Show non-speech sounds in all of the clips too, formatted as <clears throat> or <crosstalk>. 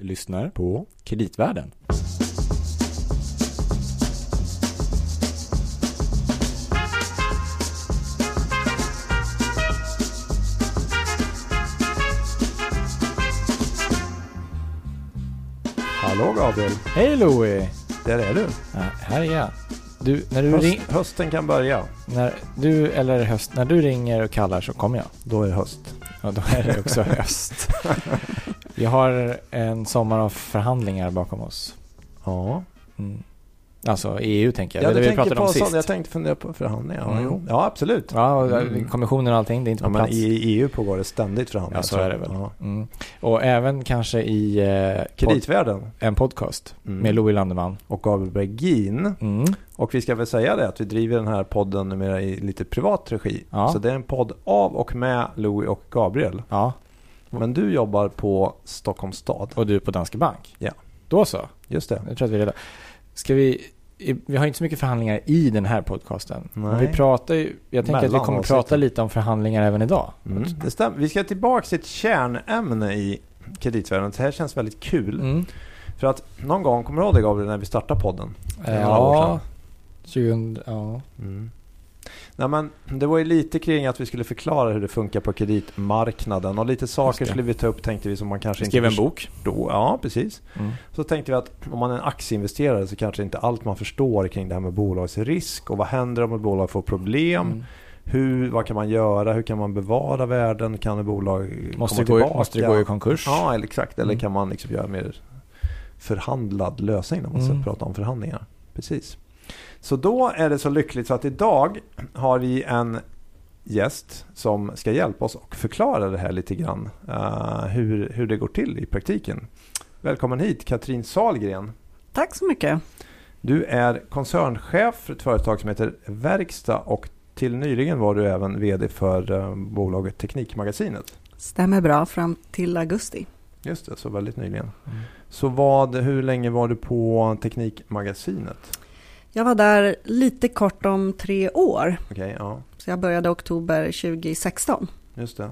lyssnar på Kreditvärlden. Hallå Gabriel, Hej Louie! där är du. Ja, här är jag. Du, när du, Höst, ring, hösten kan börja. när du, eller höst, när du ringer och kallar så kommer jag. Då är det höst. Och då är det också höst. <laughs> Vi har en sommar av förhandlingar bakom oss. Ja, Mm. Alltså EU tänker jag. ja det vi pratade om sist. sånt. Jag tänkte fundera på förhandlingar. Ja, Mm. ja absolut. Ja, och Mm. kommissionen och allting, det är inte Ja, på men plats. i EU pågår det ständigt förhandlingar. Ja, så är det väl. Ja. Mm. Och även kanske i eh, pod- Kreditvärlden en podcast Mm. med Louis Landeman. och Gabriel Bergin. Mm. Och vi ska väl säga det att vi driver den här podden numera i lite privat regi. Ja. Så det är en podd av och med Louis och Gabriel. Ja, Men du jobbar på Stockholms stad. och du på Danske Bank. Ja. Då så. Just det. Jag tror att vi redan. Ska vi... Vi har inte så mycket förhandlingar i den här podcasten. Men vi pratar ju... Jag tänker att vi Mellan kommer avsnitten. prata lite om förhandlingar även idag. Mm. Det stämmer. Vi ska tillbaka till ett kärnämne i kreditvärlden. Det här känns väldigt kul. Mm. För att någon gång, kommer du ihåg det Gabriel, när vi startade podden? Några år Ja. 2000, ja. Mm. Nej, men det var ju lite kring att vi skulle förklara hur det funkar på kreditmarknaden och lite saker skulle vi ta upp tänkte vi som man kanske Vi skrev en inte bok. förstår. Ja, precis. Mm. Så tänkte vi att om man är en aktieinvesterare så kanske inte allt man förstår kring det här med bolagsrisk och vad händer om ett bolag får problem? Mm. Hur, vad kan man göra? Hur kan man bevara värden? Kan ett bolag Måste, komma det gå, i- tillbaka? måste det gå i konkurs? Ja, eller exakt. Eller Mm. kan man liksom göra mer förhandlad lösning när man Mm. ska prata om förhandlingar. Precis. Så då är det så lyckligt så att idag har vi en gäst som ska hjälpa oss och förklara det här lite grann. eh, hur, hur det går till i praktiken. Välkommen hit Katrin Salgren. Tack så mycket. Du är koncernchef för ett företag som heter Verkstad och till nyligen var du även VD för eh, bolaget Teknikmagasinet. Stämmer bra fram till augusti. Just det, så väldigt nyligen. Mm. Så vad, hur länge var du på Teknikmagasinet? Jag var där lite kort om tre år. Okej, ja, Så jag började oktober 2016. just det.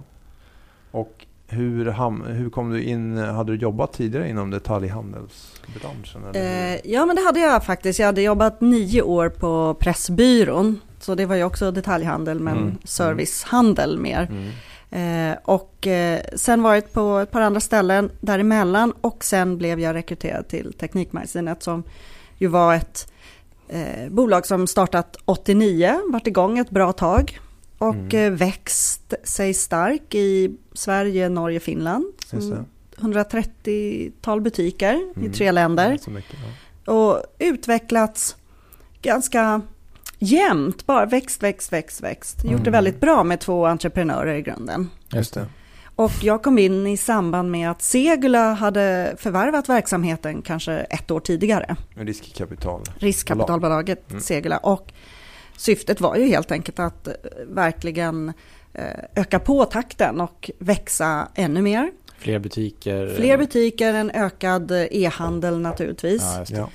Och hur, ham, hur kom du in, hade du jobbat tidigare inom detaljhandelsbranschen? Eller? Eh, ja, men det hade jag faktiskt. Jag hade jobbat nio år på Pressbyrån. Så det var ju också detaljhandel, men Mm, servicehandel mer. Mm. Eh, och eh, sen varit på ett par andra ställen däremellan. Och sen blev jag rekryterad till Teknikmagasinet som ju var ett eh, bolag som startat 89, varit igång ett bra tag. Och Mm. eh, växt sig stark i Sverige, Norge, Finland. Just det. 130-tal butiker i Mm. tre länder. Mycket, ja. Och utvecklats ganska jämnt, bara växt, växt, växt, växt. Gjort det Mm. väldigt bra med två entreprenörer i grunden. Just det. Och jag kom in i samband med att Segula hade förvärvat verksamheten kanske ett år tidigare. Riskkapital. Riskkapitalbolaget Mm. Segula. Och syftet var ju helt enkelt att eh, verkligen eh, öka på takten och växa ännu mer. Fler butiker. Fler butiker, en ökad eh, e-handel naturligtvis. Ja.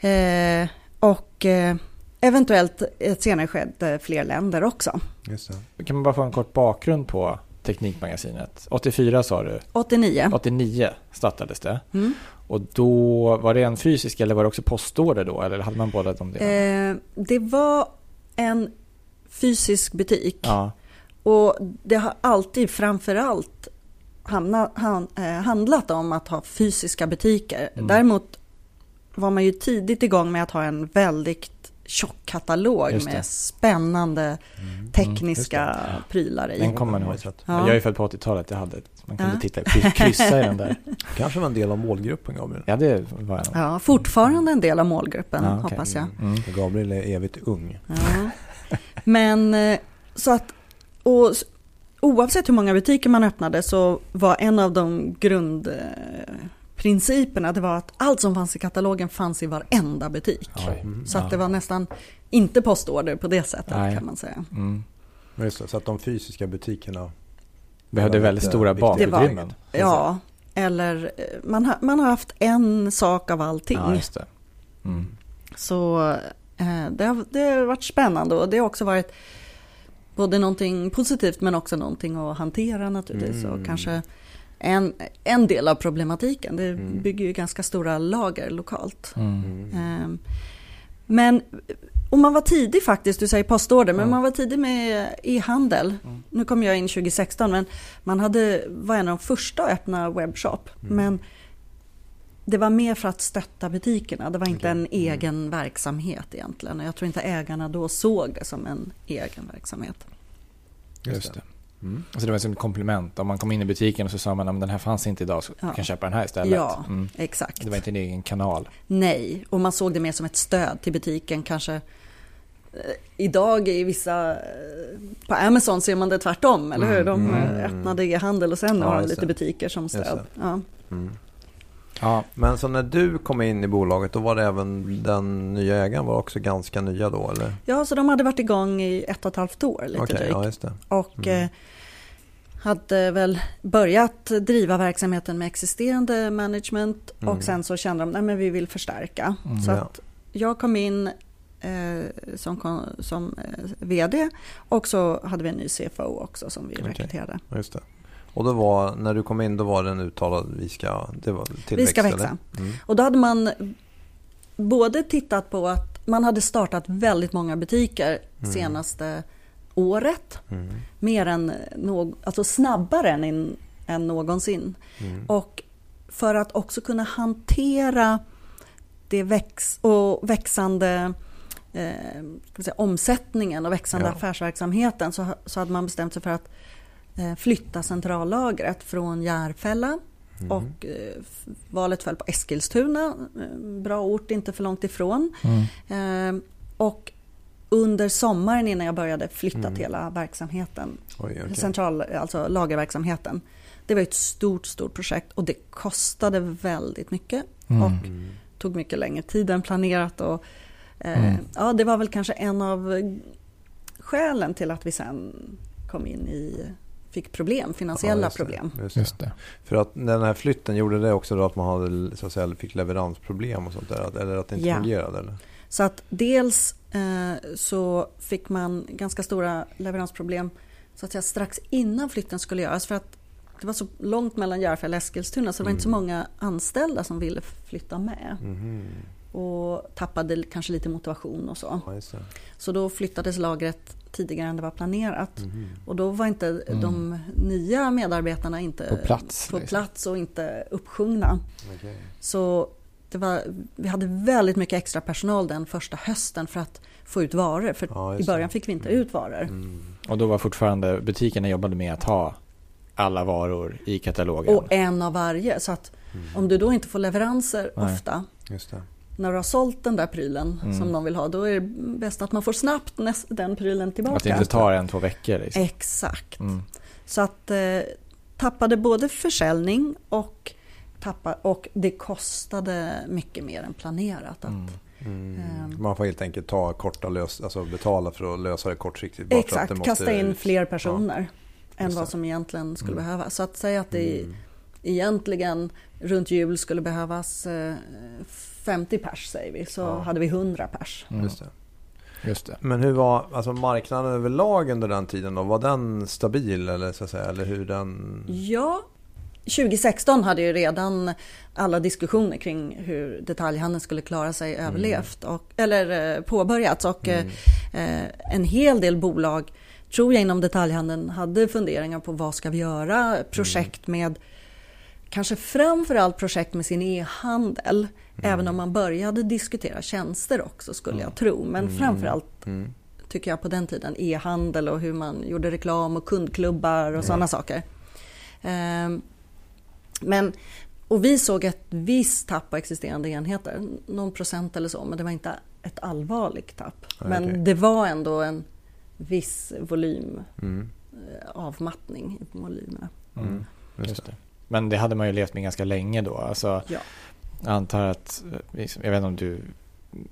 Ja. Eh, och eh, eventuellt ett senare skede fler länder också. Just det. Kan man bara få en kort bakgrund på Teknikmagasinet? 84 sa du. 89. 89 startades det. Mm. Och då var det en fysisk eller var det också postorder då? Eller hade man båda de delarna? Eh, det var en fysisk butik. Ja, Och det har alltid framförallt hamna, han, eh, handlat om att ha fysiska butiker. Mm. Däremot var man ju tidigt igång med att ha en väldigt tjock katalog med spännande tekniska just det. prylar i. den kommer man ihåg. Ja. Ja. Jag är född på 80-talet. Jag hade, man kunde Ja. titta, kry- kryssa i den där. <laughs> Kanske var en del av målgruppen Gabriel. Ja, det var jag. Ja, fortfarande en del av målgruppen Ja, okej. hoppas jag. Mm. För Gabriel är evigt ung. Ja. Men eh, så att, och oavsett hur många butiker man öppnade så var en av de grundprinciperna det var att allt som fanns i katalogen fanns i varenda butik. Mm. Så att det var nästan inte postorder på det sättet Nej. kan man säga. Mm. Men Just det, så att de fysiska butikerna Behövde väldigt stora bakutrymmen. Ja, eller eh, man, har- man har haft en sak av allting. Ja, just det. Mm. Så eh, det, har, det har varit spännande och det har också varit både någonting positivt men också någonting att hantera naturligtvis Mm. och kanske en, en del av problematiken. Det Mm. bygger ju ganska stora lager lokalt. Mm. Ehm, Men och man var tidig faktiskt, du säger postorder, men Mm. man var tidig med e-handel. Mm. Nu kom jag in 2016, men man hade, var en av de första att öppna webbshop. Mm. Men det var mer för att stötta butikerna, det var inte en Mm. egen verksamhet egentligen. Och jag tror inte ägarna då såg det som en egen verksamhet. Just det. Mm. Så det var som ett komplement. Om man kom in i butiken och så sa man att den här fanns inte idag så Ja. kan jag köpa den här istället. Ja. Mm. Exakt. Det var inte en egen kanal. Nej, och man såg det mer som ett stöd till butiken kanske. eh, Idag i vissa, eh, på Amazon ser man det tvärtom, eller hur? De Mm. eh, öppnade e-handel och sen Ja, har de lite butiker som stöd. Ja. Ja, Men så när du kom in i bolaget, då var det även den nya ägaren var också ganska nya då eller? ja, så de hade varit igång i ett och ett halvt år lite Okej, drygt. ja just det. Och Mm. eh, hade väl börjat driva verksamheten med existerande management Mm. och sen så kände de att vi vill förstärka. Mm. Så att jag kom in eh, som, som eh, VD och så hade vi en ny CFO också som vi Okej. rekryterade. Just det. Och då var, när du kom in då var det en uttalad, vi ska, det var tillväxt Vi ska växa. Mm. Och då hade man både tittat på att man hade startat väldigt många butiker Mm. senaste året. Mm. Mer än någ- alltså snabbare än, in, än någonsin. Mm. Och för att också kunna hantera det väx och växande eh, säga, omsättningen och växande Ja. affärsverksamheten så, så hade man bestämt sig för att flytta centrallagret från Järfälla Mm. och eh, valet föll på Eskilstuna, eh, bra ort inte för långt ifrån. mm. Eh, och under sommaren innan jag började flyttat Mm. hela verksamheten Oj, okej. central, alltså lagerverksamheten. Det var ett stort, stort projekt och det kostade väldigt mycket Mm. och Mm. tog mycket längre tid än planerat. Och, eh, Mm. ja, det var väl kanske en av eh, skälen till att vi sen kom in i, fick problem, finansiella Ja, just det. problem. Just det. Just det. För att den här flytten gjorde det också då att man hade, så att säga, fick leveransproblem och sånt där? att- Eller att det inte Ja. fungerade? Eller? Så att dels eh, så fick man ganska stora leveransproblem så att säga, strax innan flytten skulle göras. För att det var så långt mellan Järfälla och Eskilstuna så det var inte så Mm. många anställda som ville flytta med. Mhm. Och tappade kanske lite motivation och så. Ja. Så då flyttades lagret tidigare än det var planerat. Mhm. Och då var inte Mm. de nya medarbetarna inte På plats, på liksom. plats och inte uppsjungna. Okej. Så det var, vi hade väldigt mycket extra personal den första hösten för att få ut varor. För Ja, i början fick vi inte Mm. ut varor. Mm. Och då var fortfarande butikerna jobbade med att ha alla varor i katalogen. Och en av varje. Så att Mm. om du då inte får leveranser Nej. ofta Just det. När du har sålt den där prylen Mm. som de vill ha, då är det bäst att man får snabbt näst, den prylen tillbaka. Att det inte tar en, två veckor. Liksom. Exakt. Mm. Så att eh, tappade både försäljning och, tappa, och det kostade mycket mer än planerat. Att, Mm. Mm. Ehm. Man får helt enkelt ta korta lös, alltså betala för att lösa det kortsiktigt. bara för att Exakt, det måste kasta in fler personer än Just vad som egentligen skulle Mm. behövas. Så att säga att det Mm. egentligen runt jul skulle behövas eh, 50 pers säger vi, så Ja. hade vi 100 pers. Mm. Just det. Just det. Men hur var alltså marknaden överlag under den tiden då? Var den stabil eller så att säga? Eller hur den... Ja, 2016 hade ju redan alla diskussioner kring hur detaljhandeln skulle klara sig överlevt och, eller eh, påbörjats och Mm. eh, en hel del bolag tror jag inom detaljhandeln hade funderingar på vad ska vi göra, projekt med kanske framförallt projekt med sin e-handel. Även om man började diskutera tjänster också skulle jag tro. Men Mm. framförallt Mm. tycker jag på den tiden e-handel och hur man gjorde reklam och kundklubbar och sådana saker. Ehm, men, och vi såg ett visst tapp på existerande enheter, någon procent eller så, men det var inte ett allvarligt tapp. Ja, men det var ändå en viss volym, Mm. eh, avmattning i volymerna. Mm. Just det. Men det hade man ju levt med ganska länge då. Alltså, Ja. Jag antar att, eh, jag vet inte om du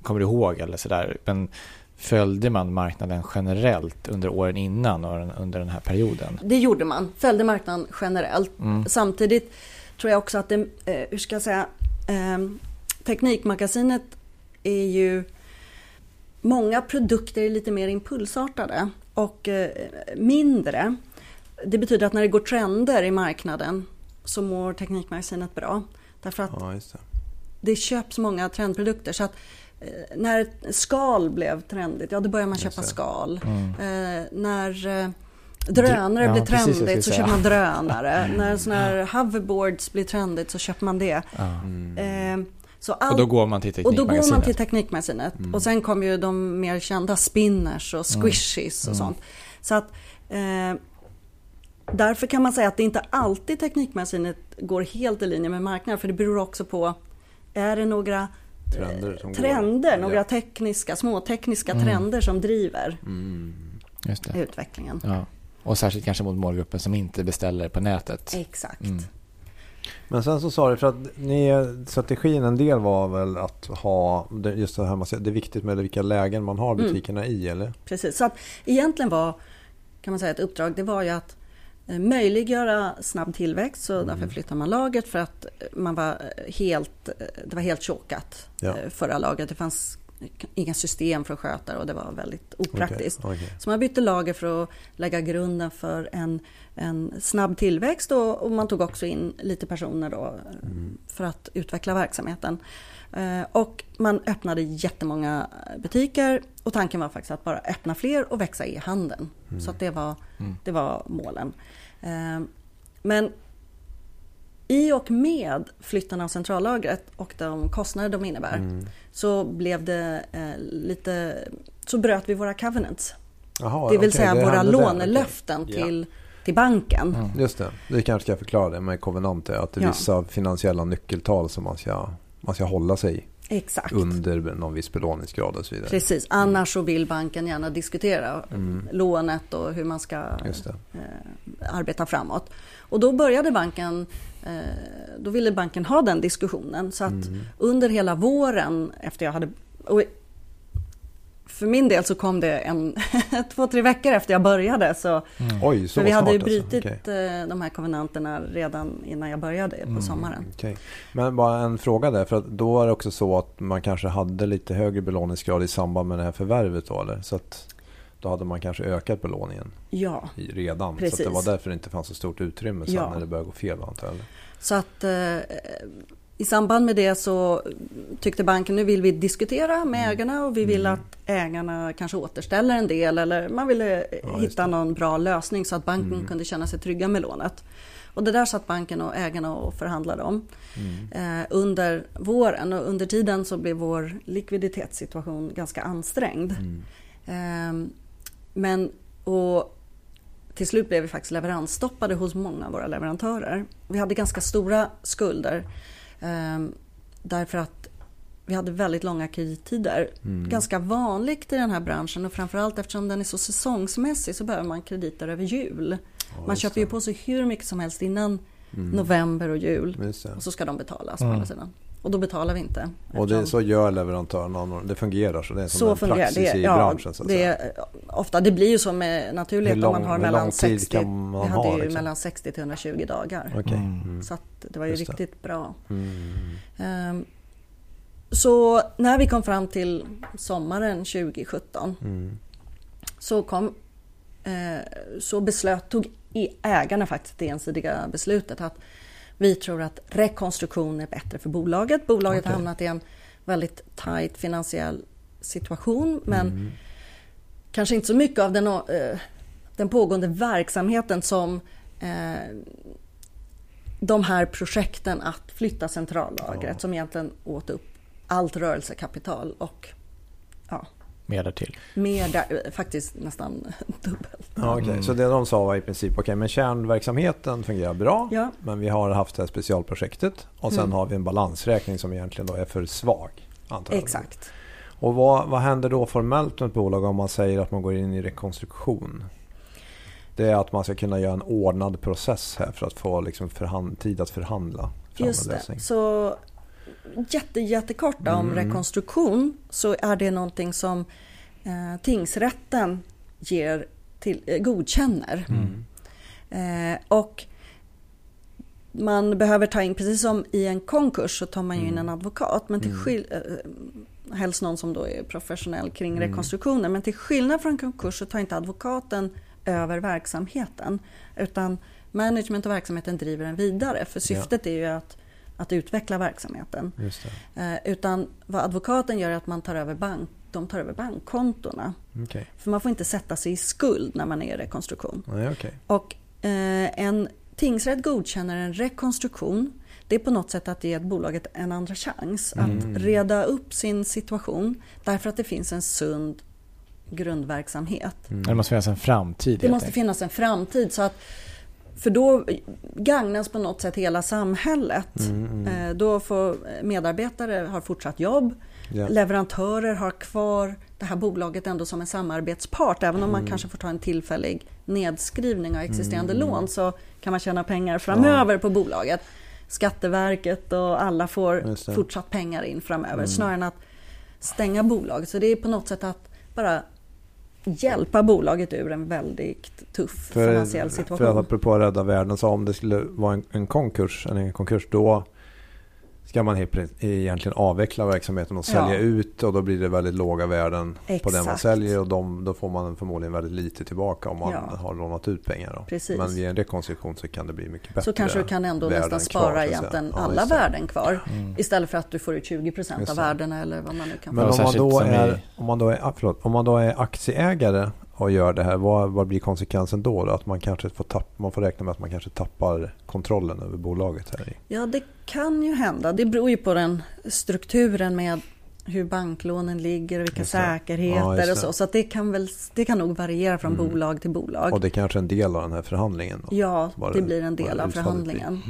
kommer ihåg eller sådär, men följde man marknaden generellt under åren innan och under den här perioden? Det gjorde man, följde marknaden generellt. Mm. Samtidigt tror jag också att det, eh, hur ska jag säga, eh, Teknikmagasinet är ju, många produkter är lite mer impulsartade och eh, mindre. Det betyder att när det går trender i marknaden så mår Teknikmagasinet bra. Därför att Ja, det. det köps många trendprodukter. Så att eh, när skal blev trendigt, ja då började man köpa skal. Mm. Eh, när eh, drönare Ja, blir trendigt så köper man drönare. när såna här hoverboards blir trendigt så köper man det. Mm. Eh, så Och allt då går man till och då går man Teknikmagasinet. till Teknikmagasinet. Mm. Och sen kom ju de mer kända spinners och squishies och Mm. sånt. Så att eh, därför kan man säga att det inte alltid Teknikmagasinet går helt i linje med marknaden. För det beror också på, är det några Trender som trender, går. några Ja. tekniska, små tekniska Mm. trender som driver Mm. Just det. utvecklingen. Ja. Och särskilt kanske mot målgruppen som inte beställer på nätet. Exakt. Mm. Men sen så sa du, för att ni, strategin en del var väl att ha, det- just det här man säger, det är viktigt med vilka lägen man har Mm. butikerna i eller? Precis, så att egentligen var kan man säga ett uppdrag, det var ju att eh, möjliggöra snabb tillväxt så därför flyttar man lagret för att man var eh, helt, eh, det var helt chokat Ja. eh, förra lagret. Det fanns inga system för att sköta det och det var väldigt opraktiskt. Okej, okej. Så man bytte lager för att lägga grunden för en, en snabb tillväxt och, och man tog också in lite personer då eh, för att utveckla verksamheten. Eh, Och man öppnade jättemånga butiker och tanken var faktiskt att bara öppna fler och växa i handeln. Så att det, var, Mm. det var målen. Eh, Men i och med flytten av centrallagret och de kostnader de innebär Mm. så blev det eh, lite så bröt vi våra covenants. Jaha, det vill okej, säga det våra lånelöften okej. Ja. till, till banken. Mm. Just det, det kanske ska jag förklara det med kovenanter. Att det är Ja. vissa finansiella nyckeltal som man ska, man ska hålla sig i Exakt. under någon viss belåningsgrad och så vidare. Precis, annars så vill banken gärna diskutera Mm. lånet och hur man ska eh, arbeta framåt. Och då började banken, eh, då ville banken ha den diskussionen. Så att Mm. under hela våren efter jag hade... Och för min del så kom det en, <laughs> två, tre veckor efter jag började. Så, Mm. Oj, så för vi hade ju alltså. brutit Okej. eh, de här konvenanterna redan innan jag började på Mm. sommaren. Okej. Men bara en fråga där. För att då var det också så att man kanske hade lite högre belåningsgrad i samband med det här förvärvet då eller? Så att då hade man kanske ökat belåningen Ja, i- redan. Så Precis. att det var därför det inte fanns så stort utrymme sen Ja. när det började gå fel antar jag. eller? Så att eh, i samband med det så tyckte banken nu vill vi diskutera med Mm. ägarna och vi vill Mm. att ägarna kanske återställer en del eller man ville Ja, just hitta någon bra lösning så att banken Mm. kunde känna sig trygga med lånet. Och det där satt banken och ägarna och förhandlade om Mm. eh, under våren och under tiden så blev vår likviditetssituation ganska ansträngd. Ehm, Men och till slut blev vi faktiskt leveransstoppade hos många av våra leverantörer. Vi hade ganska stora skulder därför att vi hade väldigt långa kredittider. Mm. Ganska vanligt i den här branschen och framförallt eftersom den är så säsongsmässig så behöver man krediter över jul. Ja, Man köper ju på sig hur mycket som helst innan Mm. november och jul. Och så ska de betalas på Mm. andra sidan. Och då betalar vi inte. Och det, så gör leverantörerna. Det fungerar så. Det är som så en fungerar praxis det. i Ja, branschen. Så att det säga. Ofta, det blir ju så med naturlighet om man har mellan lång tid 60, kan man vi ha, hade ju liksom? mellan 60 till 120 dagar. Okej. Mm. Mm. Så att det var ju Just det. riktigt bra. Mm. Ehm, Så när vi kom fram till sommaren 2017 Mm. så kom eh, så beslöt, tog i- ägarna faktiskt det ensidiga beslutet att vi tror att rekonstruktion är bättre för bolaget. Bolaget Okej. har hamnat i en väldigt tajt finansiell situation men Mm. Kanske inte så mycket av den, eh, den pågående verksamheten som eh, de här projekten att flytta centrallagret Ja. som egentligen åt upp allt rörelsekapital och ja, Mer därtill. mer där, eh, faktiskt nästan <laughs> dubbelt. Ja, okej. Mm. Så det de sa var i princip okej, men kärnverksamheten fungerar bra. Ja, Men vi har haft det här specialprojektet och sen Mm. har vi en balansräkning som egentligen då är för svag. Antar jag. exakt. Och vad, vad händer då formellt med ett bolag om man säger att man går in i rekonstruktion? Det är att man ska kunna göra en ordnad process här för att få liksom förhand, tid att förhandla Just det. Så jätte, jättekort då om Mm. rekonstruktion så är det någonting som eh, tingsrätten ger till, eh, godkänner. Mm. Eh, och man behöver ta in, precis som i en konkurs så tar man ju in Mm. en advokat. Men till Mm. skill- eh, helst någon som då är professionell kring Mm. rekonstruktioner. Men till skillnad från konkurs så tar inte advokaten över verksamheten. Utan management och verksamheten driver den vidare. För syftet är ju att, att utveckla verksamheten. Eh, utan vad advokaten gör är att man tar över, bank, de tar över bankkontona. Okej. För man får inte sätta sig i skuld när man är i rekonstruktion. Nej, okej. Och eh, en tingsrätt godkänner en rekonstruktion. Det är på något sätt att ge bolaget en andra chans Mm. att reda upp sin situation därför att det finns en sund grundverksamhet. Det måste finnas en framtid. Det måste enkelt. finnas en framtid så att för då gagnas på något sätt hela samhället. Mm, Eh, Då får medarbetare ha fortsatt jobb. Ja. Leverantörer har kvar det här bolaget ändå som en samarbetspart. Även om man Mm. kanske får ta en tillfällig nedskrivning av existerande lån så kan man tjäna pengar framöver på bolaget. Skatteverket och alla får. Mm. fortsatt pengar in framöver. Snarare än att stänga bolaget. Så det är på något sätt att bara hjälpa bolaget ur en väldigt tuff För, finansiell för situation. att apropå rädda världen, så om det skulle vara en, en konkurs, eller en konkurs, då ska man egentligen avveckla verksamheten och sälja Ja. ut och då blir det väldigt låga värden på den man Exakt. säljer och de, då får man förmodligen väldigt lite tillbaka om man Ja. har lånat ut pengar. Då. Precis. Men vid en rekonstruktion så kan det bli mycket bättre. så kanske du kan ändå nästan kvar, spara säga. egentligen Ja, alla värden kvar. Mm. Istället för att du får ut 20 Just av värdena eller vad man nu kan Men om man, då är, om, man då är, ah, förlåt, om man då är aktieägare och gör det här, vad, vad blir konsekvensen då? då? Att man kanske får, tapp, man får räkna med att man kanske tappar kontrollen över bolaget här i. Ja, det kan ju hända. Det beror ju på den strukturen med hur banklånen ligger och vilka säkerheter Ja, och så. Så att det, kan väl, det kan nog variera från Mm. bolag till bolag. Och det är kanske är en del av den här förhandlingen. Då. ja, det det- blir en del av förhandlingen.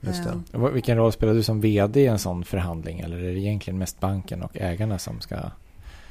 Just det. Ehm, Vilken roll spelar du som vd i en sån förhandling? Eller är det egentligen mest banken och ägarna som ska...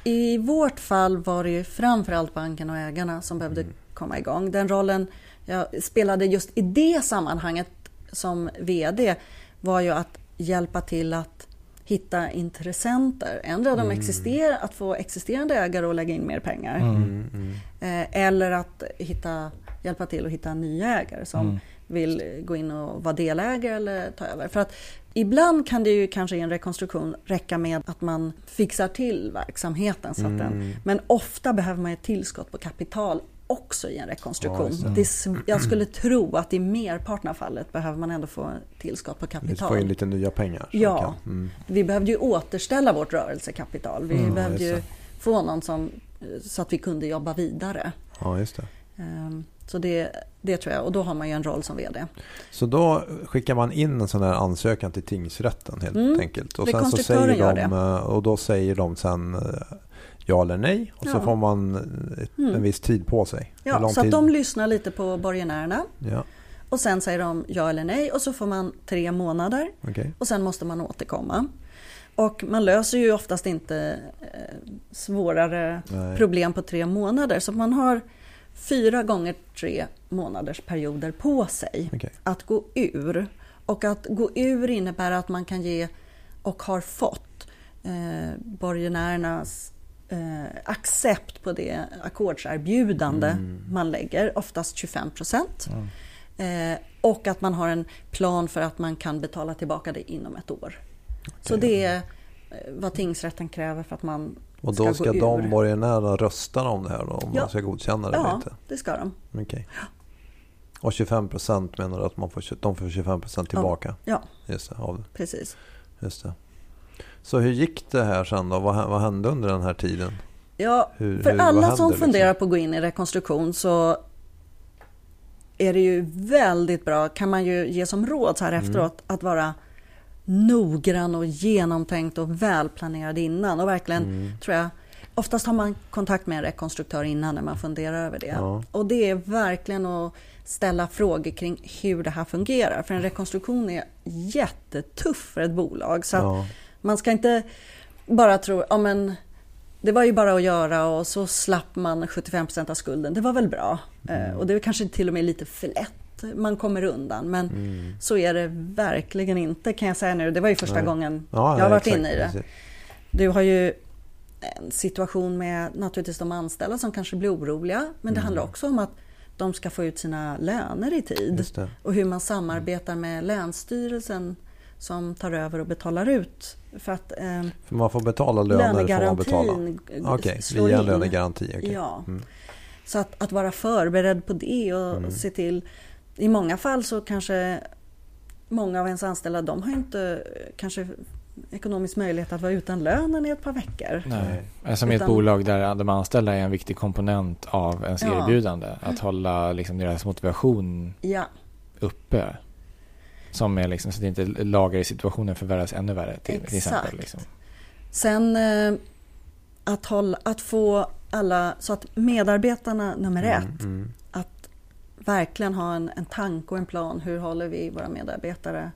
I vårt fall var det ju framförallt banken och ägarna som behövde Mm. komma igång. Den rollen jag spelade just i det sammanhanget som VD var ju att hjälpa till att hitta intressenter. Ändra de exister, att få existerande ägare att lägga in mer pengar. Mm, mm. Eh, eller att hitta, hjälpa till att hitta nya ägare som Mm. Vill gå in och vara delägare eller ta över. För att ibland kan det ju kanske i en rekonstruktion räcka med att man fixar till verksamheten. Så att den, Mm. men ofta behöver man ett tillskott på kapital också i en Ja, rekonstruktion. just det. är jag skulle tro att i merparten av fallet behöver man ändå få tillskott på kapital. in lite nya pengar. Ja. Kan, mm. Vi behövde ju återställa vårt rörelsekapital. Vi Mm, behövde ju få någon som, så att vi kunde jobba vidare. ja, just det. Ehm, Så det, det tror jag. Och då har man ju en roll som VD. Så då skickar man in en sån här ansökan till tingsrätten helt Mm. enkelt. Och, sen så säger de, eh, och då säger de sen eh, ja eller nej. Och så Ja. får man Mm. en viss tid på sig. Ja, så att de lyssnar lite på borgenärerna. Ja, Och sen säger de ja eller nej. Och så får man tre månader. okej. Och sen måste man återkomma. Och man löser ju oftast inte eh, svårare Nej. problem på tre månader. Så man har fyra gånger tre månaders perioder på sig Okej. att gå ur. Och att gå ur innebär att man kan ge och har fått eh, borgenärernas eh, accept på det ackordserbjudande Mm. man lägger, oftast 25 procent. Mm. Eh, och att man har en plan för att man kan betala tillbaka det inom ett år. Så Okej. det är eh, vad tingsrätten kräver för att man Och då ska gå de borgenärerna rösta om det här då? Om Ja. man ska godkänna det Ja, inte? det ska de. Okej. Och 25 procent menar du att man får, de får 25 procent tillbaka? Ja, Just det, av, precis. just det. Så hur gick det här sen då? Vad, vad hände under den här tiden? Ja, Hur- för hur- alla som liksom? funderar på att gå in i rekonstruktion så är det ju väldigt bra, kan man ju ge som råd så här Mm. efteråt, att vara noggrann och genomtänkt och välplanerad innan. Och verkligen, Mm. tror jag, oftast har man kontakt med en rekonstruktör innan när man funderar över det. Ja. Och det är verkligen att ställa frågor kring hur det här fungerar. För en rekonstruktion är jättetuff för ett bolag. Så Ja. man ska inte bara tro, ja men det var ju bara att göra och så slapp man 75% av skulden. Det var väl bra. Mm. Eh, och det är kanske till och med lite för lätt. Man kommer undan. Men Mm. så är det verkligen inte kan jag säga nu. Det var ju första Nej. gången Ja, jag har varit exakt, inne i det. precis. Du har ju en situation med naturligtvis de anställda som kanske blir oroliga. Men det handlar också om att de ska få ut sina löner i tid. Mm. Och hur man samarbetar med Länsstyrelsen som tar över och betalar ut. För att eh, För man får betala löner får man betala? lönegarantin slår via lönegaranti. okej. Ja. Mm. Så att, att vara förberedd på det och Mm. se till i många fall så kanske många av ens anställda de har inte kanske ekonomisk möjlighet att vara utan lönen i ett par veckor. Nej. Som i ett bolag där de anställda är en viktig komponent av ens ja. erbjudande. Att hålla liksom deras motivation ja. uppe. Som är liksom, så att inte lagar i situationen förvärras ännu värre. Till, till exempel, liksom. Sen eh, att, hålla, att få alla, så att medarbetarna nummer mm, ett, mm. att verkligen ha en, en tanke och en plan. Hur håller vi våra medarbetare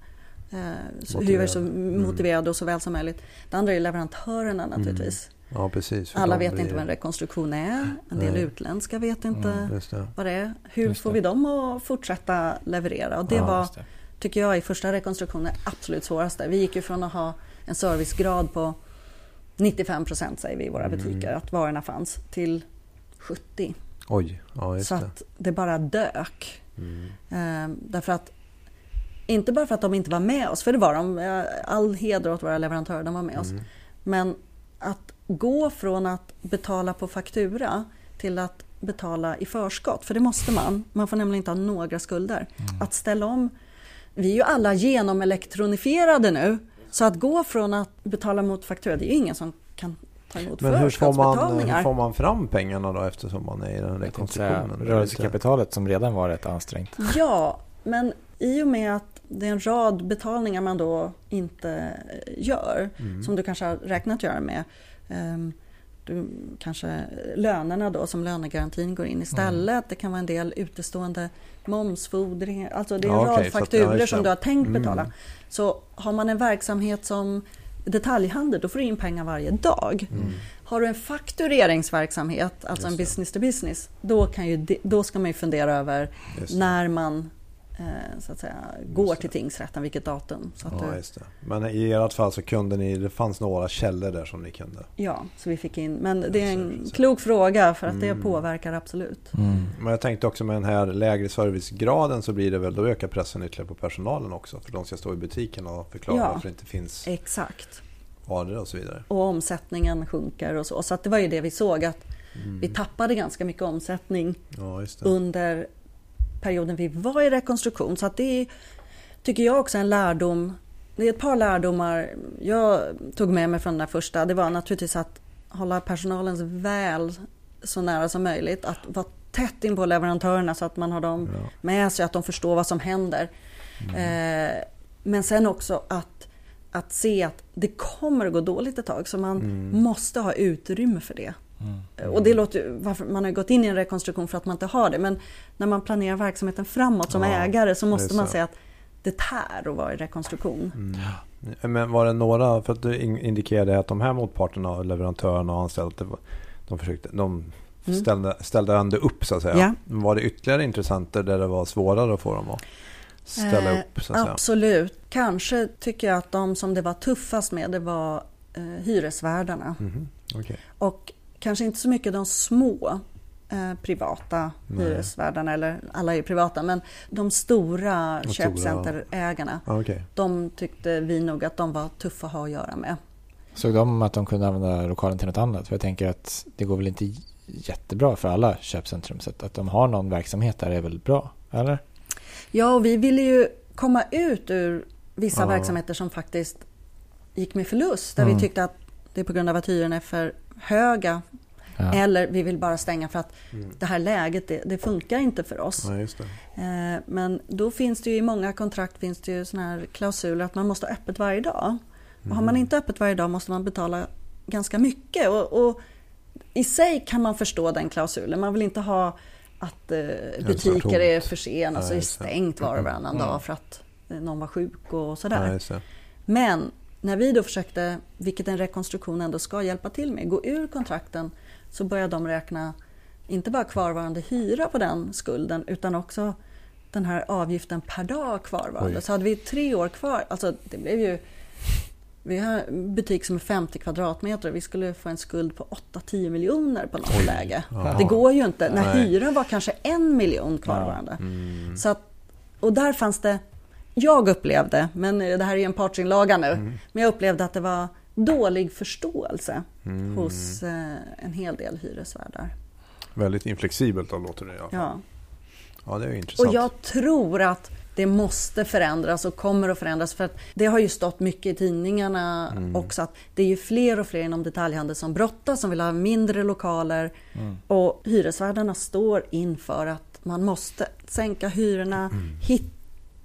Eh, hur är så mm. motiverade och så väl som möjligt. Det andra är leverantörerna mm. naturligtvis. Mm. Ja, precis. Alla vet blir... inte vad en rekonstruktion är. En del Nej. utländska vet inte mm, det. vad det är. Hur just får vi dem att fortsätta leverera? Och det ja, var, det. tycker jag, i första rekonstruktionen absolut svåraste. Vi gick ju från att ha en servicegrad på 95 procent säger vi i våra mm. butiker, att varorna fanns, till 70. Oj, ja, Så att det bara dök. Mm. Ehm, därför att inte bara för att de inte var med oss, för det var de. All heder åt våra leverantörer, de var med oss. Mm. Men att gå från att betala på faktura till att betala i förskott, för det måste man. Man får nämligen inte ha några skulder. Mm. Att ställa om. Vi är ju alla genomelekronifierade nu. Så att gå från att betala mot faktura, det är ju ingen som kan ta emot Men hur får, man, hur får man fram pengarna då eftersom man är i den rekonstruktionen? Rörelsekapitalet som redan var rätt ansträngt. Ja, men i och med att det är en rad betalningar man då inte gör. Mm. Som du kanske har räknat göra med. Um, du, kanske lönerna då som lönegarantin går in istället. Mm. Det kan vara en del utestående momsfordringar. Alltså det är en ja, rad okay, fakturer som du har tänkt mm. betala. Mm. Så har man en verksamhet som detaljhandel, då får du in pengar varje dag. Mm. Har du en faktureringsverksamhet, alltså en business to business, då, kan ju, då ska man ju fundera över när man så att säga, går till tingsrätten, vilket datum. Så ja, just det. Men i ert fall så kunde ni, det fanns några källor där som ni kunde? Ja, så vi fick in. Men det är en klok fråga för att mm. det påverkar absolut. Mm. Men jag tänkte också med den här lägre servicegraden så blir det väl, då ökar pressen ytterligare på personalen också. För de ska stå i butiken och förklara ja, varför det inte finns exakt. varor och så vidare. Och omsättningen sjunker och så. Så att det var ju det vi såg att mm. vi tappade ganska mycket omsättning ja, under perioden vi var i rekonstruktion. Så det är, tycker jag också en lärdom. Det är ett par lärdomar jag tog med mig från den där första. Det var naturligtvis att hålla personalens väl så nära som möjligt. Att vara tätt in på leverantörerna så att man har dem ja. med sig, att de förstår vad som händer. Mm. Eh, men sen också att, att se att det kommer att gå dåligt ett tag. Så man mm. måste ha utrymme för det. Mm. Och det låter, varför, man har gått in i en rekonstruktion för att man inte har det. Men när man planerar verksamheten framåt som ja, ägare så måste man säga att det tär att vara i rekonstruktion. Mm. Men var det några, för att du indikerade att de här motparterna, leverantörerna och anställda, de, försökte, de mm. ställde, ställde ändå upp så att säga. Ja. Var det ytterligare intressenter där det var svårare att få dem att ställa eh, upp? Så att absolut. Säga? Kanske tycker jag att de som det var tuffast med det var eh, hyresvärdarna. Mm. Okay. Och kanske inte så mycket de små eh, privata Nej. hyresvärdarna, eller alla är privata, men de stora köpcenterägarna. Ah, okay. De tyckte vi nog att de var tuffa att ha att göra med. Såg de att de kunde använda lokalen till något annat? För jag tänker att det går väl inte jättebra för alla köpcentrum. Så att de har någon verksamhet där är väl bra, eller? Ja, och vi ville ju komma ut ur vissa ja. verksamheter som faktiskt gick med förlust. Där mm. vi tyckte att det är på grund av att hyrorna är för höga. Ja. Eller vi vill bara stänga för att mm. det här läget det, det, funkar inte för oss. Ja, eh, men då finns det ju i många kontrakt finns det ju såna här klausuler att man måste ha öppet varje dag. Mm. Och har man mm. inte öppet varje dag måste man betala ganska mycket. Och, och, I sig kan man förstå den klausulen. Man vill inte ha att eh, butiker är försenade och så är stängt var och varannan mm. dag för att någon var sjuk och sådär. Men när vi då försökte, vilket en rekonstruktion ändå ska hjälpa till med, gå ur kontrakten så började de räkna inte bara kvarvarande hyra på den skulden utan också den här avgiften per dag kvarvarande. Oj. Så hade vi tre år kvar, alltså det blev ju vi har en butik som är 50 kvadratmeter och vi skulle få en skuld på 8-10 miljoner på något Oj. läge. Aha. Det går ju inte när Nej. hyran var kanske en miljon kvarvarande. Ja. Mm. Så att, och där fanns det jag upplevde, men det här är en partsinlaga nu, mm. men jag upplevde att det var dålig förståelse mm. hos eh, en hel del hyresvärdar. Väldigt inflexibelt då låter det i alla fall. Ja. Ja, det är intressant. Och jag tror att det måste förändras och kommer att förändras. För att det har ju stått mycket i tidningarna Mm. också att det är ju fler och fler inom detaljhandeln som brottas, som vill ha mindre lokaler. Mm. Och hyresvärdarna står inför att man måste sänka hyrorna, Mm. hitta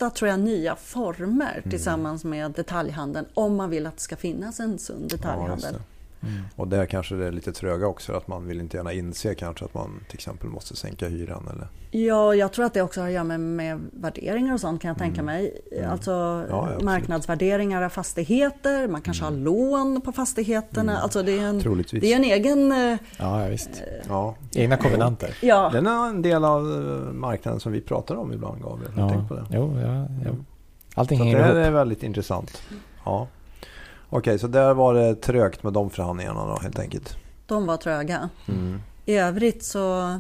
tror jag nya former tillsammans med detaljhandeln om man vill att det ska finnas en sund Ja, det. Och där kanske det är lite tröga också. Att man vill inte gärna inse kanske att man till exempel måste sänka hyran. Eller? Ja, jag tror att det också har att göra med, med värderingar och sånt kan jag tänka Mm. mig. Alltså ja. Mm. marknadsvärderingar av fastigheter, man kanske har lån på fastigheterna. Alltså det är en, Troligtvis. det är en egen... eh, Ja, ja, visst. Ja. Egna konvenanter. <laughs> Ja, Den är en del av eh, marknaden som vi pratar om ibland Gabriel. Ja. tänkt på det? Jo, ja, ja. Allting Så det hänger ihop. är väldigt intressant. Ja. Okej, så där var det trögt med de förhandlingarna då helt enkelt. de var tröga. Mm. I övrigt så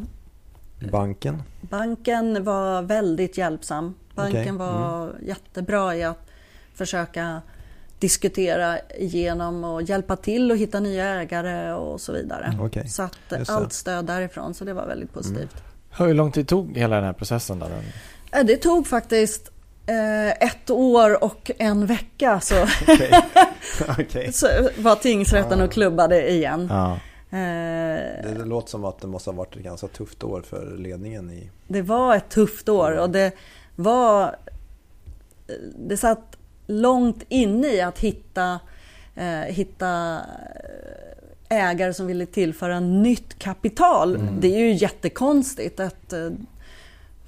Banken? banken var väldigt hjälpsam. Banken Okej, var jättebra i att försöka diskutera igenom och hjälpa till och hitta nya ägare och så vidare. Okej, Så att allt stöd därifrån, så det var väldigt positivt. Hur lång tid tog hela den här processen då? Eh, Det tog faktiskt ett år och en vecka så, Okej. <laughs> Okej. så var tingsrätten och klubbade igen. Ja. Eh, Det, det låter som att det måste ha varit ett ganska tufft år för ledningen i... Det var ett tufft år och det var... Det satt långt inne i att hitta, eh, hitta ägare som ville tillföra nytt kapital. Det är ju jättekonstigt att eh,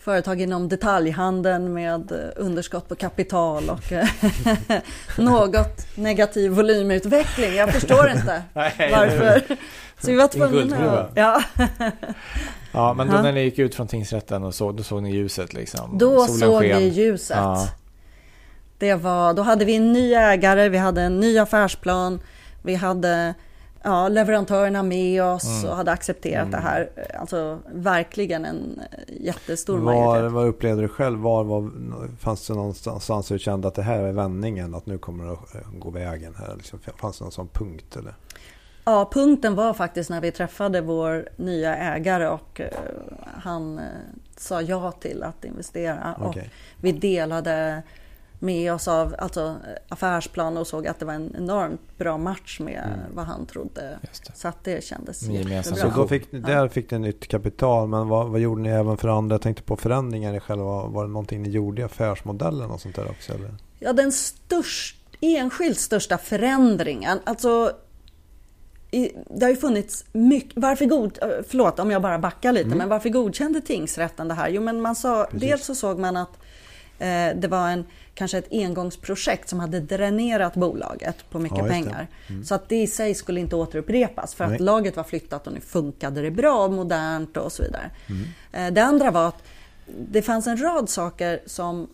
företag inom detaljhandeln med eh, underskott på kapital och eh, <laughs> något negativ volymutveckling. Jag förstår inte <laughs> varför. Så vi var tvungna att... Ja. ja, men då när ni gick ut från tingsrätten och så, då såg ni ljuset liksom? Då Solen såg sken. vi ljuset. Ja. Det var, då hade vi en ny ägare, vi hade en ny affärsplan, vi hade ja, leverantörerna med oss Mm. och hade accepterat det här. Alltså verkligen en jättestor Var, majoritet. vad upplevde du själv? Var, var, fanns det någonstans du kände att det här är vändningen? Att nu kommer det att eh, gå vägen här? Liksom, fanns det någon sån punkt? Eller? Ja, punkten var faktiskt när vi träffade vår nya ägare och eh, han eh, sa ja till att investera. Och Okej. vi delade med oss av alltså, affärsplan och såg att det var en enormt bra match med Mm. vad han trodde. Så att det kändes gemensam Så jättebra. då fick, där fick ni nytt kapital. Men vad, vad gjorde ni även för andra? Jag tänkte på förändringar i själva. Var det någonting ni gjorde i affärsmodellen och sånt där också? Eller? Ja, den störst, enskilt största förändringen, alltså i, det har ju funnits mycket, varför god, eh, förlåt om jag bara backar lite, men varför godkände tingsrätten det här? Jo men man sa, Precis. dels så såg man att det var en, kanske ett engångsprojekt som hade dränerat bolaget på mycket Ja, pengar. Så att det i sig skulle inte återupprepas för Nej. att laget var flyttat och nu funkade det bra, modernt och så vidare. Mm. Eh, det andra var att det fanns en rad saker som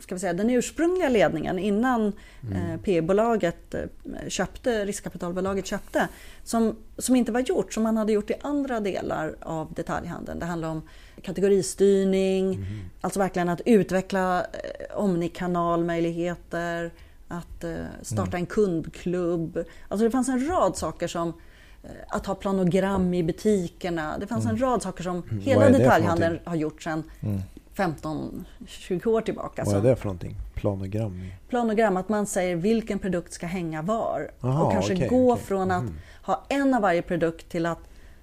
ska vi säga, den ursprungliga ledningen innan eh, P-bolaget eh, köpte, riskkapitalbolaget köpte, som, som inte var gjort, som man hade gjort i andra delar av detaljhandeln. Det handlar om kategoristyrning, alltså verkligen att utveckla eh, omnikanalmöjligheter, att eh, starta en kundklubb. Alltså det fanns en rad saker som eh, att ha planogram i butikerna. Det fanns en rad saker som Vad hela detaljhandeln har gjort sedan 15-20 år tillbaka. Vad är det för någonting? Planogram? planogram, att man säger vilken produkt ska hänga var. Aha, och kanske okej, gå okej. från att ha en av varje produkt till att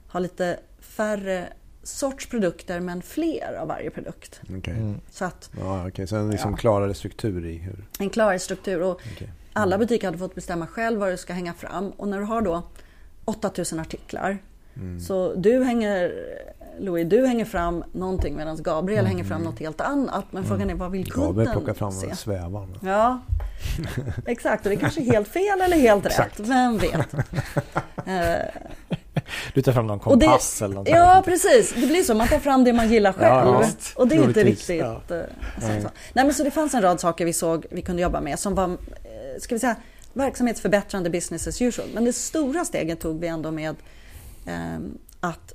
ha lite färre sorts produkter men fler av varje produkt. Okej. Mm. Så att Ja, okej. Så en liksom Ja. klarare struktur i hur... en klarare struktur. Och okej. alla butiker hade fått bestämma själv vad det ska hänga fram. Och när du har då 8000 artiklar. Mm. Så du hänger, Louis, du hänger fram någonting medan Gabriel hänger Mm. fram något helt annat. Men frågan är vad vill kunden Gabriel plockar fram se? svävan. Ja, exakt. Och det är kanske är helt fel eller helt <laughs> rätt. Vem vet? <laughs> Du tar fram någon och det- kompass eller något Ja, precis. Det blir så. Man tar fram det man gillar själv. Ja, och det är inte riktigt... Ja. eh, så. Nej, men så det fanns en rad saker vi såg vi kunde jobba med som var, eh, ska vi säga, verksamhetsförbättrande business as usual. Men det stora steget tog vi ändå med eh, att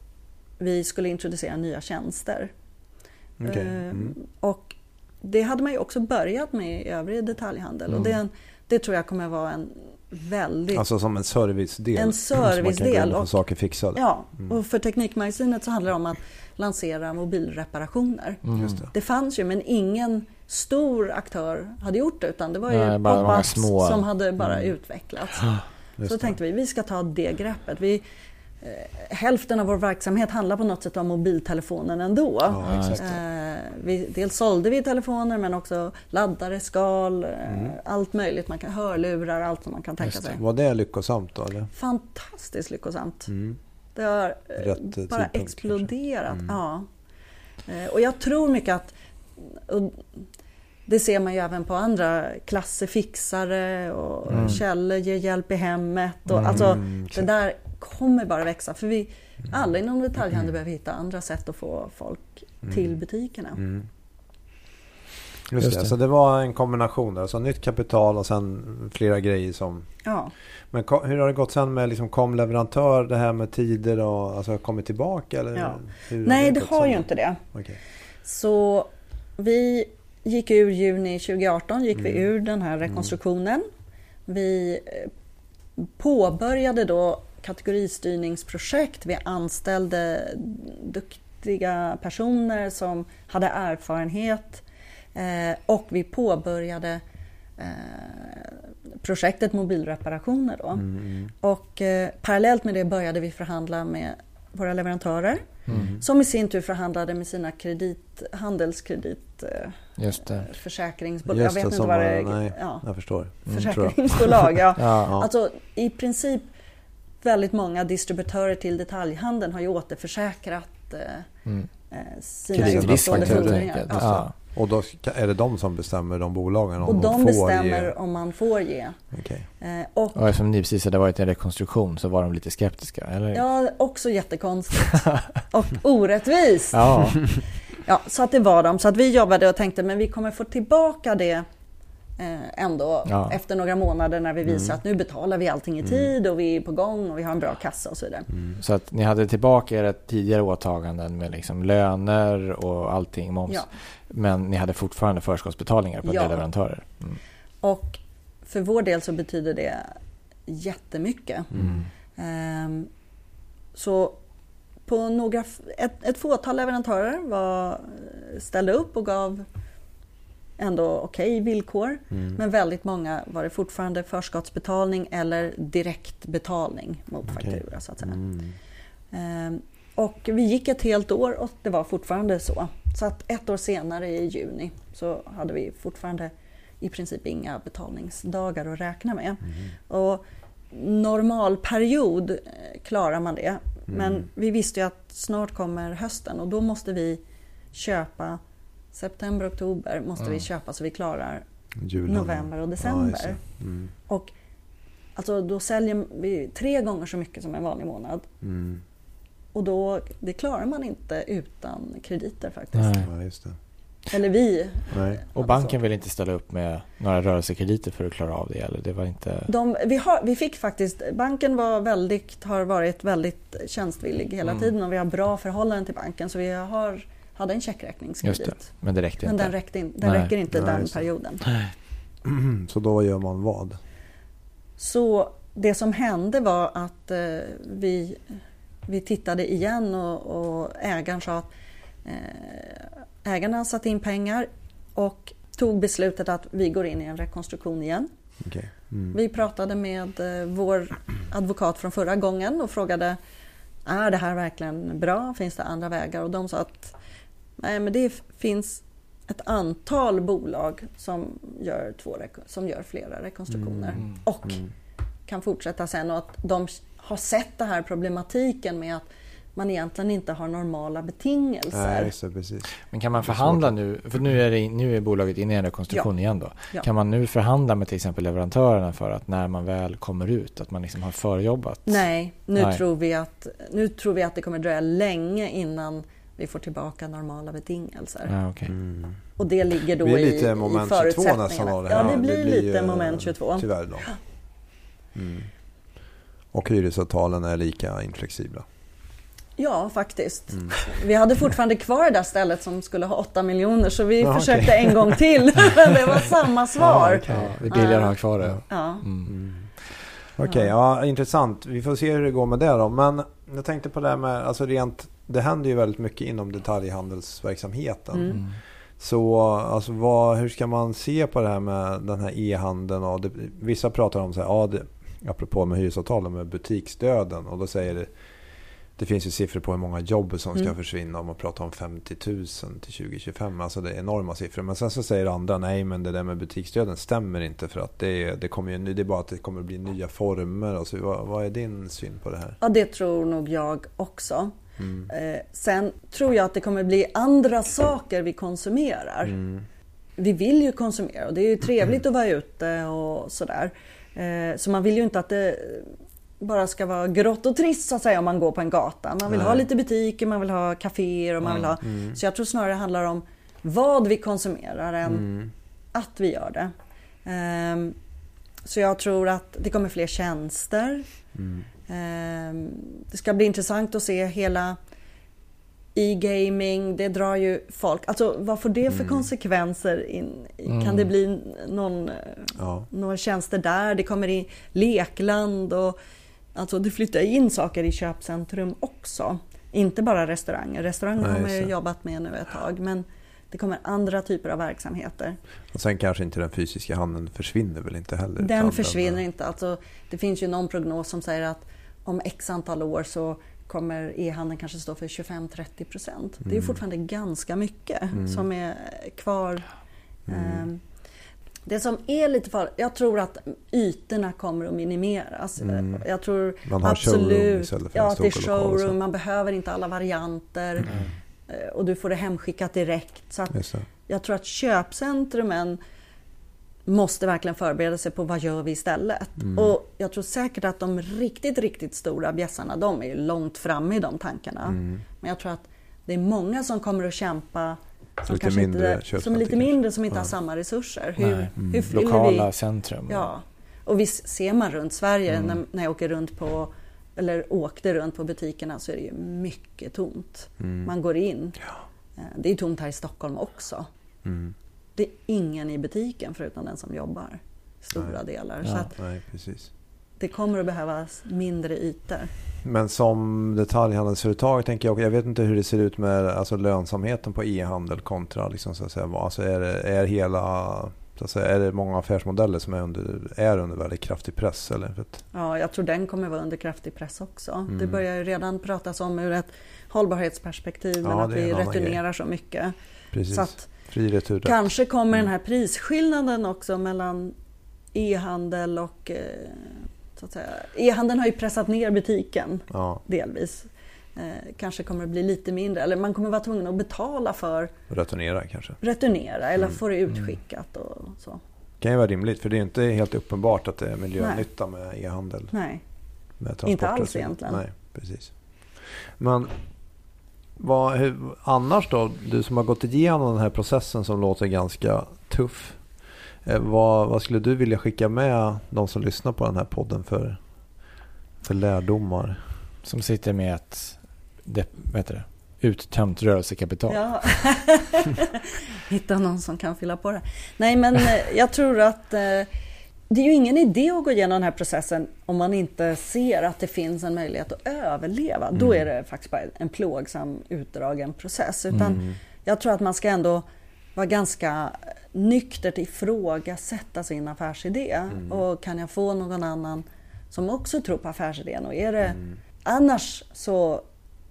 vi skulle introducera nya tjänster. Okej. Eh, Mm. Och det hade man ju också börjat med i övrig detaljhandel. Och Mm. det, det tror jag kommer vara en väldigt... Alltså som en servicedel. En servicedel. och saker fixade. Ja, mm. och för Teknikmagasinet så handlar det om att lansera mobilreparationer. Mm. Just det. det fanns ju, men ingen stor aktör hade gjort det utan det var ju Nej, bara små... som hade bara mm. utvecklats. Just så det. tänkte vi, vi ska ta det greppet. Vi, hälften av vår verksamhet handlar på något sätt om mobiltelefonen ändå. Ja, eh, vi, dels sålde vi telefoner men också laddare, skal, eh, mm. allt möjligt. Man kan, hörlurar, allt som man kan tänka sig. Var det lyckosamt då? Eller? Fantastiskt lyckosamt. Mm. Det har Rätt bara exploderat. Mm. Ja. Och jag tror mycket att det ser man ju även på andra klasser, fixare och mm. källor ger hjälp i hemmet. Och, mm, alltså, det där kommer bara växa. För vi alla inom detaljhandeln mm. behöver hitta andra sätt att få folk mm. till butikerna. Mm. Just, Just det. det, så det var en kombination där. Så nytt kapital och sen flera grejer som... Ja. Men hur har det gått sen med liksom kom leverantör, det här med tider och alltså kommit tillbaka? Eller ja. Nej, det, det har ju inte det. Okay. Så vi gick ur juni 2018, gick mm. vi ur den här rekonstruktionen. Vi eh, påbörjade då kategoristyrningsprojekt. Vi anställde duktiga personer som hade erfarenhet eh, och vi påbörjade eh, projektet mobilreparationer. Då. Mm. mm. Och parallellt med det började vi förhandla med våra leverantörer mm. som i sin tur förhandlade med sina kredit, handelskredit Just det. försäkringsbolag. Just jag vet inte vad det är. Nej, ja. jag förstår. Mm, Försäkringsbolag, ja. <laughs> ja. Alltså i princip väldigt många distributörer till detaljhandeln har ju återförsäkrat eh, mm. Eh, sina utestående fordringar. Ja. Och då är det de som bestämmer, de bolagen? Om och de bestämmer ge. om man får ge. Okay. Eh, och, och eftersom ni precis hade varit i en rekonstruktion så var de lite skeptiska? Eller? Ja, också jättekonstigt. <laughs> och orättvist. Ja. ja, så att det var de. Så att vi jobbade och tänkte men vi kommer få tillbaka det ändå ja. efter några månader när vi visar mm. att nu betalar vi allting i mm. tid och vi är på gång och vi har en bra kassa och så vidare. Mm. Så att ni hade tillbaka era tidigare åtaganden med liksom löner och allting, moms. Ja. Men ni hade fortfarande förskottsbetalningar på ja. leverantörer. Mm. Och för vår del så betyder det jättemycket. Um, så på några, ett, ett fåtal leverantörer var, ställde upp och gav ändå okej okay villkor. Mm. Men väldigt många var det fortfarande förskottsbetalning eller direktbetalning mot okay. faktura. Så att säga. Mm. Ehm, och vi gick ett helt år och det var fortfarande så. Så att ett år senare i juni så hade vi fortfarande i princip inga betalningsdagar att räkna med. Mm. Och normalperiod eh, klarar man det. Men mm. vi visste ju att snart kommer hösten och då måste vi köpa september, oktober måste mm. vi köpa så vi klarar Julen. november och december. Ja, mm. Och alltså, då säljer vi tre gånger så mycket som en vanlig månad. Mm. Och då, det klarar man inte utan krediter faktiskt. Nej. Ja, eller vi. Nej. Och banken vill inte ställa upp med några rörelsekrediter för att klara av det? Eller det var inte... De, vi, har, vi fick faktiskt, banken var väldigt, har varit väldigt tjänstvillig hela mm. tiden och vi har bra förhållanden till banken. Så vi har, hade en checkräkningskredit. Men det räckte inte? Men den, räckte in, den räcker inte Nej, den perioden. <clears throat> Så då gör man vad? Så det som hände var att eh, vi, vi tittade igen och, och ägaren sa att eh, ägarna satte in pengar och tog beslutet att vi går in i en rekonstruktion igen. Okay. Mm. Vi pratade med eh, vår advokat från förra gången och frågade är det här verkligen bra? Finns det andra vägar? Och de sa att nej, men det finns ett antal bolag som gör, två, som gör flera rekonstruktioner mm. och mm. kan fortsätta sen och att de har sett den här problematiken med att man egentligen inte har normala betingelser. Nej, så, precis. Men kan man förhandla nu, för nu är, det, nu är bolaget inne i en rekonstruktion ja. igen då. Ja. Kan man nu förhandla med till exempel leverantörerna för att när man väl kommer ut, att man liksom har förjobbat? Nej, nu, Nej. Tror, vi att, nu tror vi att det kommer dröja länge innan vi får tillbaka normala betingelser. Ja, okay. mm. Och det ligger då det i, lite moment i 22 nästan av det här. Ja, det blir, det blir lite moment 22. Tyvärr då. Mm. Och hyresavtalen är lika inflexibla. Ja, faktiskt. Mm. Vi hade fortfarande kvar det där stället som skulle ha 8 miljoner så vi ja, försökte okay. en gång till. <laughs> Men det var samma svar. Ja, okay. Det är billigare att ha kvar det. Ja. Mm. Okej, okay, ja. ja. intressant. Vi får se hur det går med det då. Men jag tänkte på det här med, alltså rent, det händer ju väldigt mycket inom detaljhandelsverksamheten. Mm. Så alltså, vad, hur ska man se på det här med den här e-handeln? Och det, vissa pratar om så här, ja, det, apropå med hyresavtalen med butiksdöden. Och då säger det, det finns ju siffror på hur många jobb som ska mm. försvinna. Om man pratar om 50 000 till 2025. Alltså det är enorma siffror. Men sen så säger andra, nej men det där med butiksdöden stämmer inte. För att det, det, kommer ju, det är bara att det kommer att bli nya former. Alltså, vad, vad är din syn på det här? Ja, det tror nog jag också. Mm. Eh, sen tror jag att det kommer bli andra saker vi konsumerar. Mm. Vi vill ju konsumera och det är ju trevligt att vara ute och sådär. Eh, så man vill ju inte att det bara ska vara grått och trist så att säga om man går på en gata. Man vill Nej. ha lite butiker, man vill ha kaféer och man vill ha... Mm. Så jag tror snarare det handlar om vad vi konsumerar än mm. att vi gör det. Um, så jag tror att det kommer fler tjänster. Mm. Um, det ska bli intressant att se hela e-gaming, det drar ju folk. Alltså vad får det för mm. konsekvenser? In, mm. Kan det bli någon, ja. några tjänster där? Det kommer in lekland och Alltså det flyttar in saker i köpcentrum också. Inte bara restauranger. Restauranger har man ju jobbat med nu ett tag. Men det kommer andra typer av verksamheter. Och sen kanske inte den fysiska handeln försvinner väl inte heller? Den försvinner den... inte. Alltså, det finns ju någon prognos som säger att om x antal år så kommer e-handeln kanske stå för 25-30 procent. Mm. Det är mm. fortfarande ganska mycket mm. som är kvar. Mm. Um, det som är lite farligt, jag tror att ytorna kommer att minimeras. Mm. Jag tror absolut, för ja, att det är showroom, man behöver inte alla varianter. Mm. Eh, och du får det hemskickat direkt. Så jag tror att köpcentrumen måste verkligen förbereda sig på vad gör vi istället. Mm. Och jag tror säkert att de riktigt, riktigt stora bjässarna, de är långt framme i de tankarna. Mm. Men jag tror att det är många som kommer att kämpa som, lite mindre inte, som är lite mindre, som inte ja. har samma resurser. Hur, mm. hur Lokala vi? centrum. Ja. Och visst ser man runt Sverige mm. när, när jag åker runt på eller åkte runt på butikerna så är det ju mycket tomt. Mm. Man går in. Ja. Eh, det är tomt här i Stockholm också. Det är ingen i butiken förutom den som jobbar. Stora Nej. delar. Ja. Så att Nej, precis. Det kommer att behövas mindre ytor. Men som detaljhandelsföretag tänker jag, jag vet inte hur det ser ut med alltså lönsamheten på e-handel kontra liksom, så att säga, alltså är, det, är hela så att säga, är det många affärsmodeller som är under, är under väldigt kraftig press? Eller? Ja, jag tror den kommer vara under kraftig press också. Mm. Det börjar ju redan pratas om ur ett hållbarhetsperspektiv, ja, men att vi returnerar grej. så mycket. Precis. Så att Fri retur. Kanske kommer mm. den här prisskillnaden också mellan e-handel och eh, så att säga. E-handeln har ju pressat ner butiken ja. delvis. Eh, kanske kommer det bli lite mindre, eller man kommer vara tvungen att betala för Returnera kanske? Returnera eller mm. få det utskickat och så. Det kan ju vara rimligt för det är inte helt uppenbart att det är miljönytta Nej. med e-handel. Nej, inte alls egentligen. Nej, precis. Men vad, hur, annars då? Du som har gått igenom den här processen som låter ganska tuff. Eh, vad, vad, skulle du vilja skicka med de som lyssnar på den här podden för, för lärdomar? Som sitter med ett det, vad heter det, uttömt rörelsekapital. Ja. <laughs> Hitta någon som kan fylla på det. Nej, men eh, jag tror att eh, det är ju ingen idé att gå igenom den här processen om man inte ser att det finns en möjlighet att överleva. Mm. Då är det faktiskt bara en plågsam, utdragen process. Utan mm. jag tror att man ska ändå vara ganska nyktert ifrågasätta sin affärsidé. Mm. Och kan jag få någon annan som också tror på affärsidén? Och är det, mm. Annars så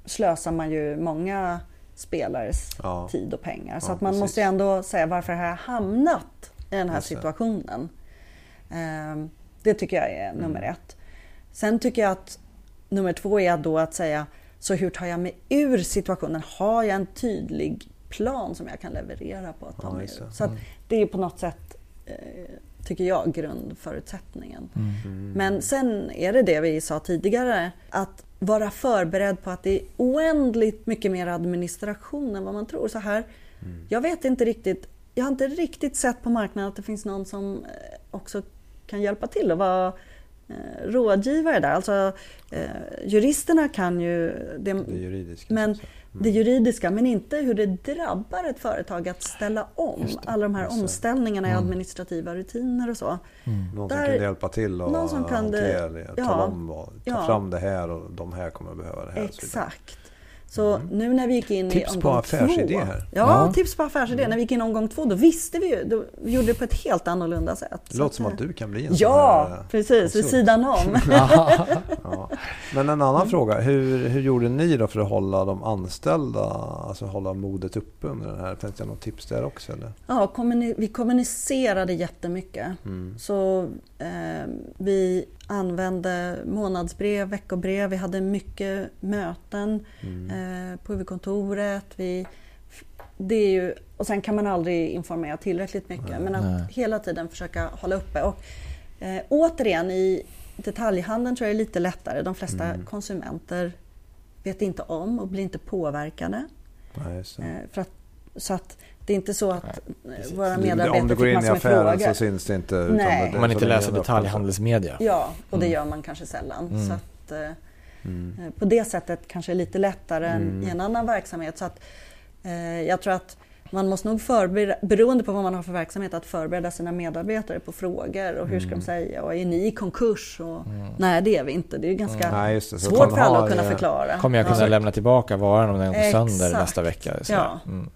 slösar man ju många spelares ja. tid och pengar. Så ja, att man precis. måste ändå säga varför har jag hamnat i den här Just situationen? Um, det tycker jag är mm. nummer ett. Sen tycker jag att nummer två är då att säga så hur tar jag mig ur situationen? Har jag en tydlig plan som jag kan leverera på att ta mig ur? Så mm. det är på något sätt eh, tycker jag, grundförutsättningen. Mm. Men sen är det det vi sa tidigare, att vara förberedd på att det är oändligt mycket mer administration än vad man tror. Så här, mm. Jag vet inte riktigt, jag har inte riktigt sett på marknaden att det finns någon som eh, också kan hjälpa till och vara eh, rådgivare där. Alltså, eh, juristerna kan ju... Det, det juridiska. Men det juridiska men inte hur det drabbar ett företag att ställa om alla de här det. omställningarna i Mm. administrativa rutiner och så. Någon Där- som kunde hjälpa till och någon som kunde- hantera det. ja, Tala om ta ja. fram det här och de här kommer att behöva det här. Exakt. Så nu när vi gick in Mm. Tips i på omgång affärsidé två. här. Ja, Ja. tips på affärsidé. När vi gick in i omgång två då visste vi ju, då gjorde det på ett helt annorlunda sätt. Det låter som eh, att du kan bli en Ja, sån här, eh, precis. Vid sidan om. <laughs> Ja. <laughs> Men en annan fråga. Hur, hur gjorde ni då för att hålla de anställda, alltså hålla modet uppe under den här? Finns det något tips där också? Eller? Ja, kommuni- vi kommunicerade jättemycket. Mm. Så eh, vi använde månadsbrev, veckobrev, vi hade mycket möten Mm. eh, på huvudkontoret. Vi, det är ju, och sen kan man aldrig informera tillräckligt mycket. Men att Nej. hela tiden försöka hålla uppe. Och, eh, återigen, i detaljhandeln tror jag är lite lättare. De flesta Mm. konsumenter vet inte om och blir inte påverkade. Nej, det. Eh, för att, så att det är inte så att eh, våra medarbetare Om du går in i affären så syns det inte. utan Nej. det- Om man så inte läser detaljhandelsmedia. Ja, och det Mm. gör man kanske sällan. Mm. Så att, eh, Mm. eh, på det sättet kanske det är lite lättare Mm. än i en annan verksamhet. Så att, eh, jag tror att man måste nog förbereda, beroende på vad man har för verksamhet, att förbereda sina medarbetare på frågor och hur ska Mm. de säga och är ni i konkurs? Och, Nej, det är vi inte. Det är ganska Nej, det. Så svårt för alla att kunna eh, förklara. Kommer jag kunna Ja. lämna tillbaka varan om den går sönder nästa vecka? Så Ja. Mm.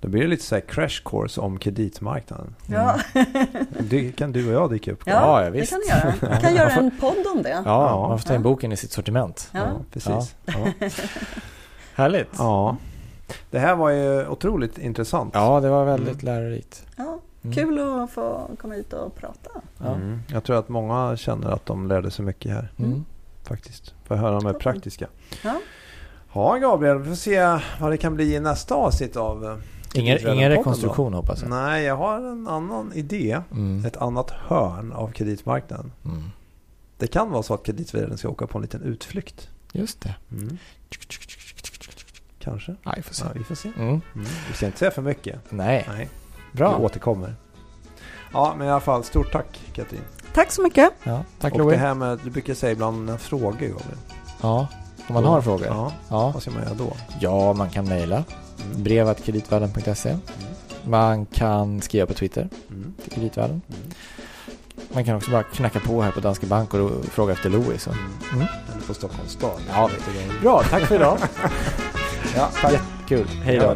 Då blir det lite så här crash course om kreditmarknaden. Ja, Det kan du och jag dyka upp på. ja, Ja, ja, det visst. kan ni göra. <laughs> Vi kan göra en podd om det. Ja, man får ta in boken i sitt sortiment. Ja. precis. Ja. Härligt. ja. Det här var ju otroligt intressant. Ja, det var väldigt lärorikt. Ja, Mm. kul att få komma hit och prata. Ja. Mm. Jag tror att många känner att de lärde sig mycket här Mm. faktiskt. Får höra de här Toppen. praktiska. Ja. Ja, Gabriel, vi får se vad det kan bli i nästa avsnitt av eh, Ingen, ingen då. rekonstruktion hoppas jag. Nej, jag har en annan idé. Mm. Ett annat hörn av kreditmarknaden. Mm. Det kan vara så att kreditvärden ska åka på en liten utflykt. Just det. Mm. Kanske. Ja, vi får se. Ja, vi får se. Mm. Mm. Vi ska inte säga för mycket. Nej, Nej, bra. vi återkommer. Ja, men i alla fall stort tack Katrin. Tack så mycket. Ja, tack Och det här med, du brukar säga ibland frågor Gabriel. Ja, om man har frågor. Ja, Ja, vad ska man göra då? ja man kan mejla. Mm. brevatkreditvallen.se Man kan skriva på Twitter Mm. till Kreditvärlden. Mm. Man kan också bara knacka på här på Danske Bank och fråga efter Louis. Så. Mm. Mm. Eller på Stockholms stad. Ja, Bra, tack för idag. <laughs> Ja, tack. Jättekul. Hej då.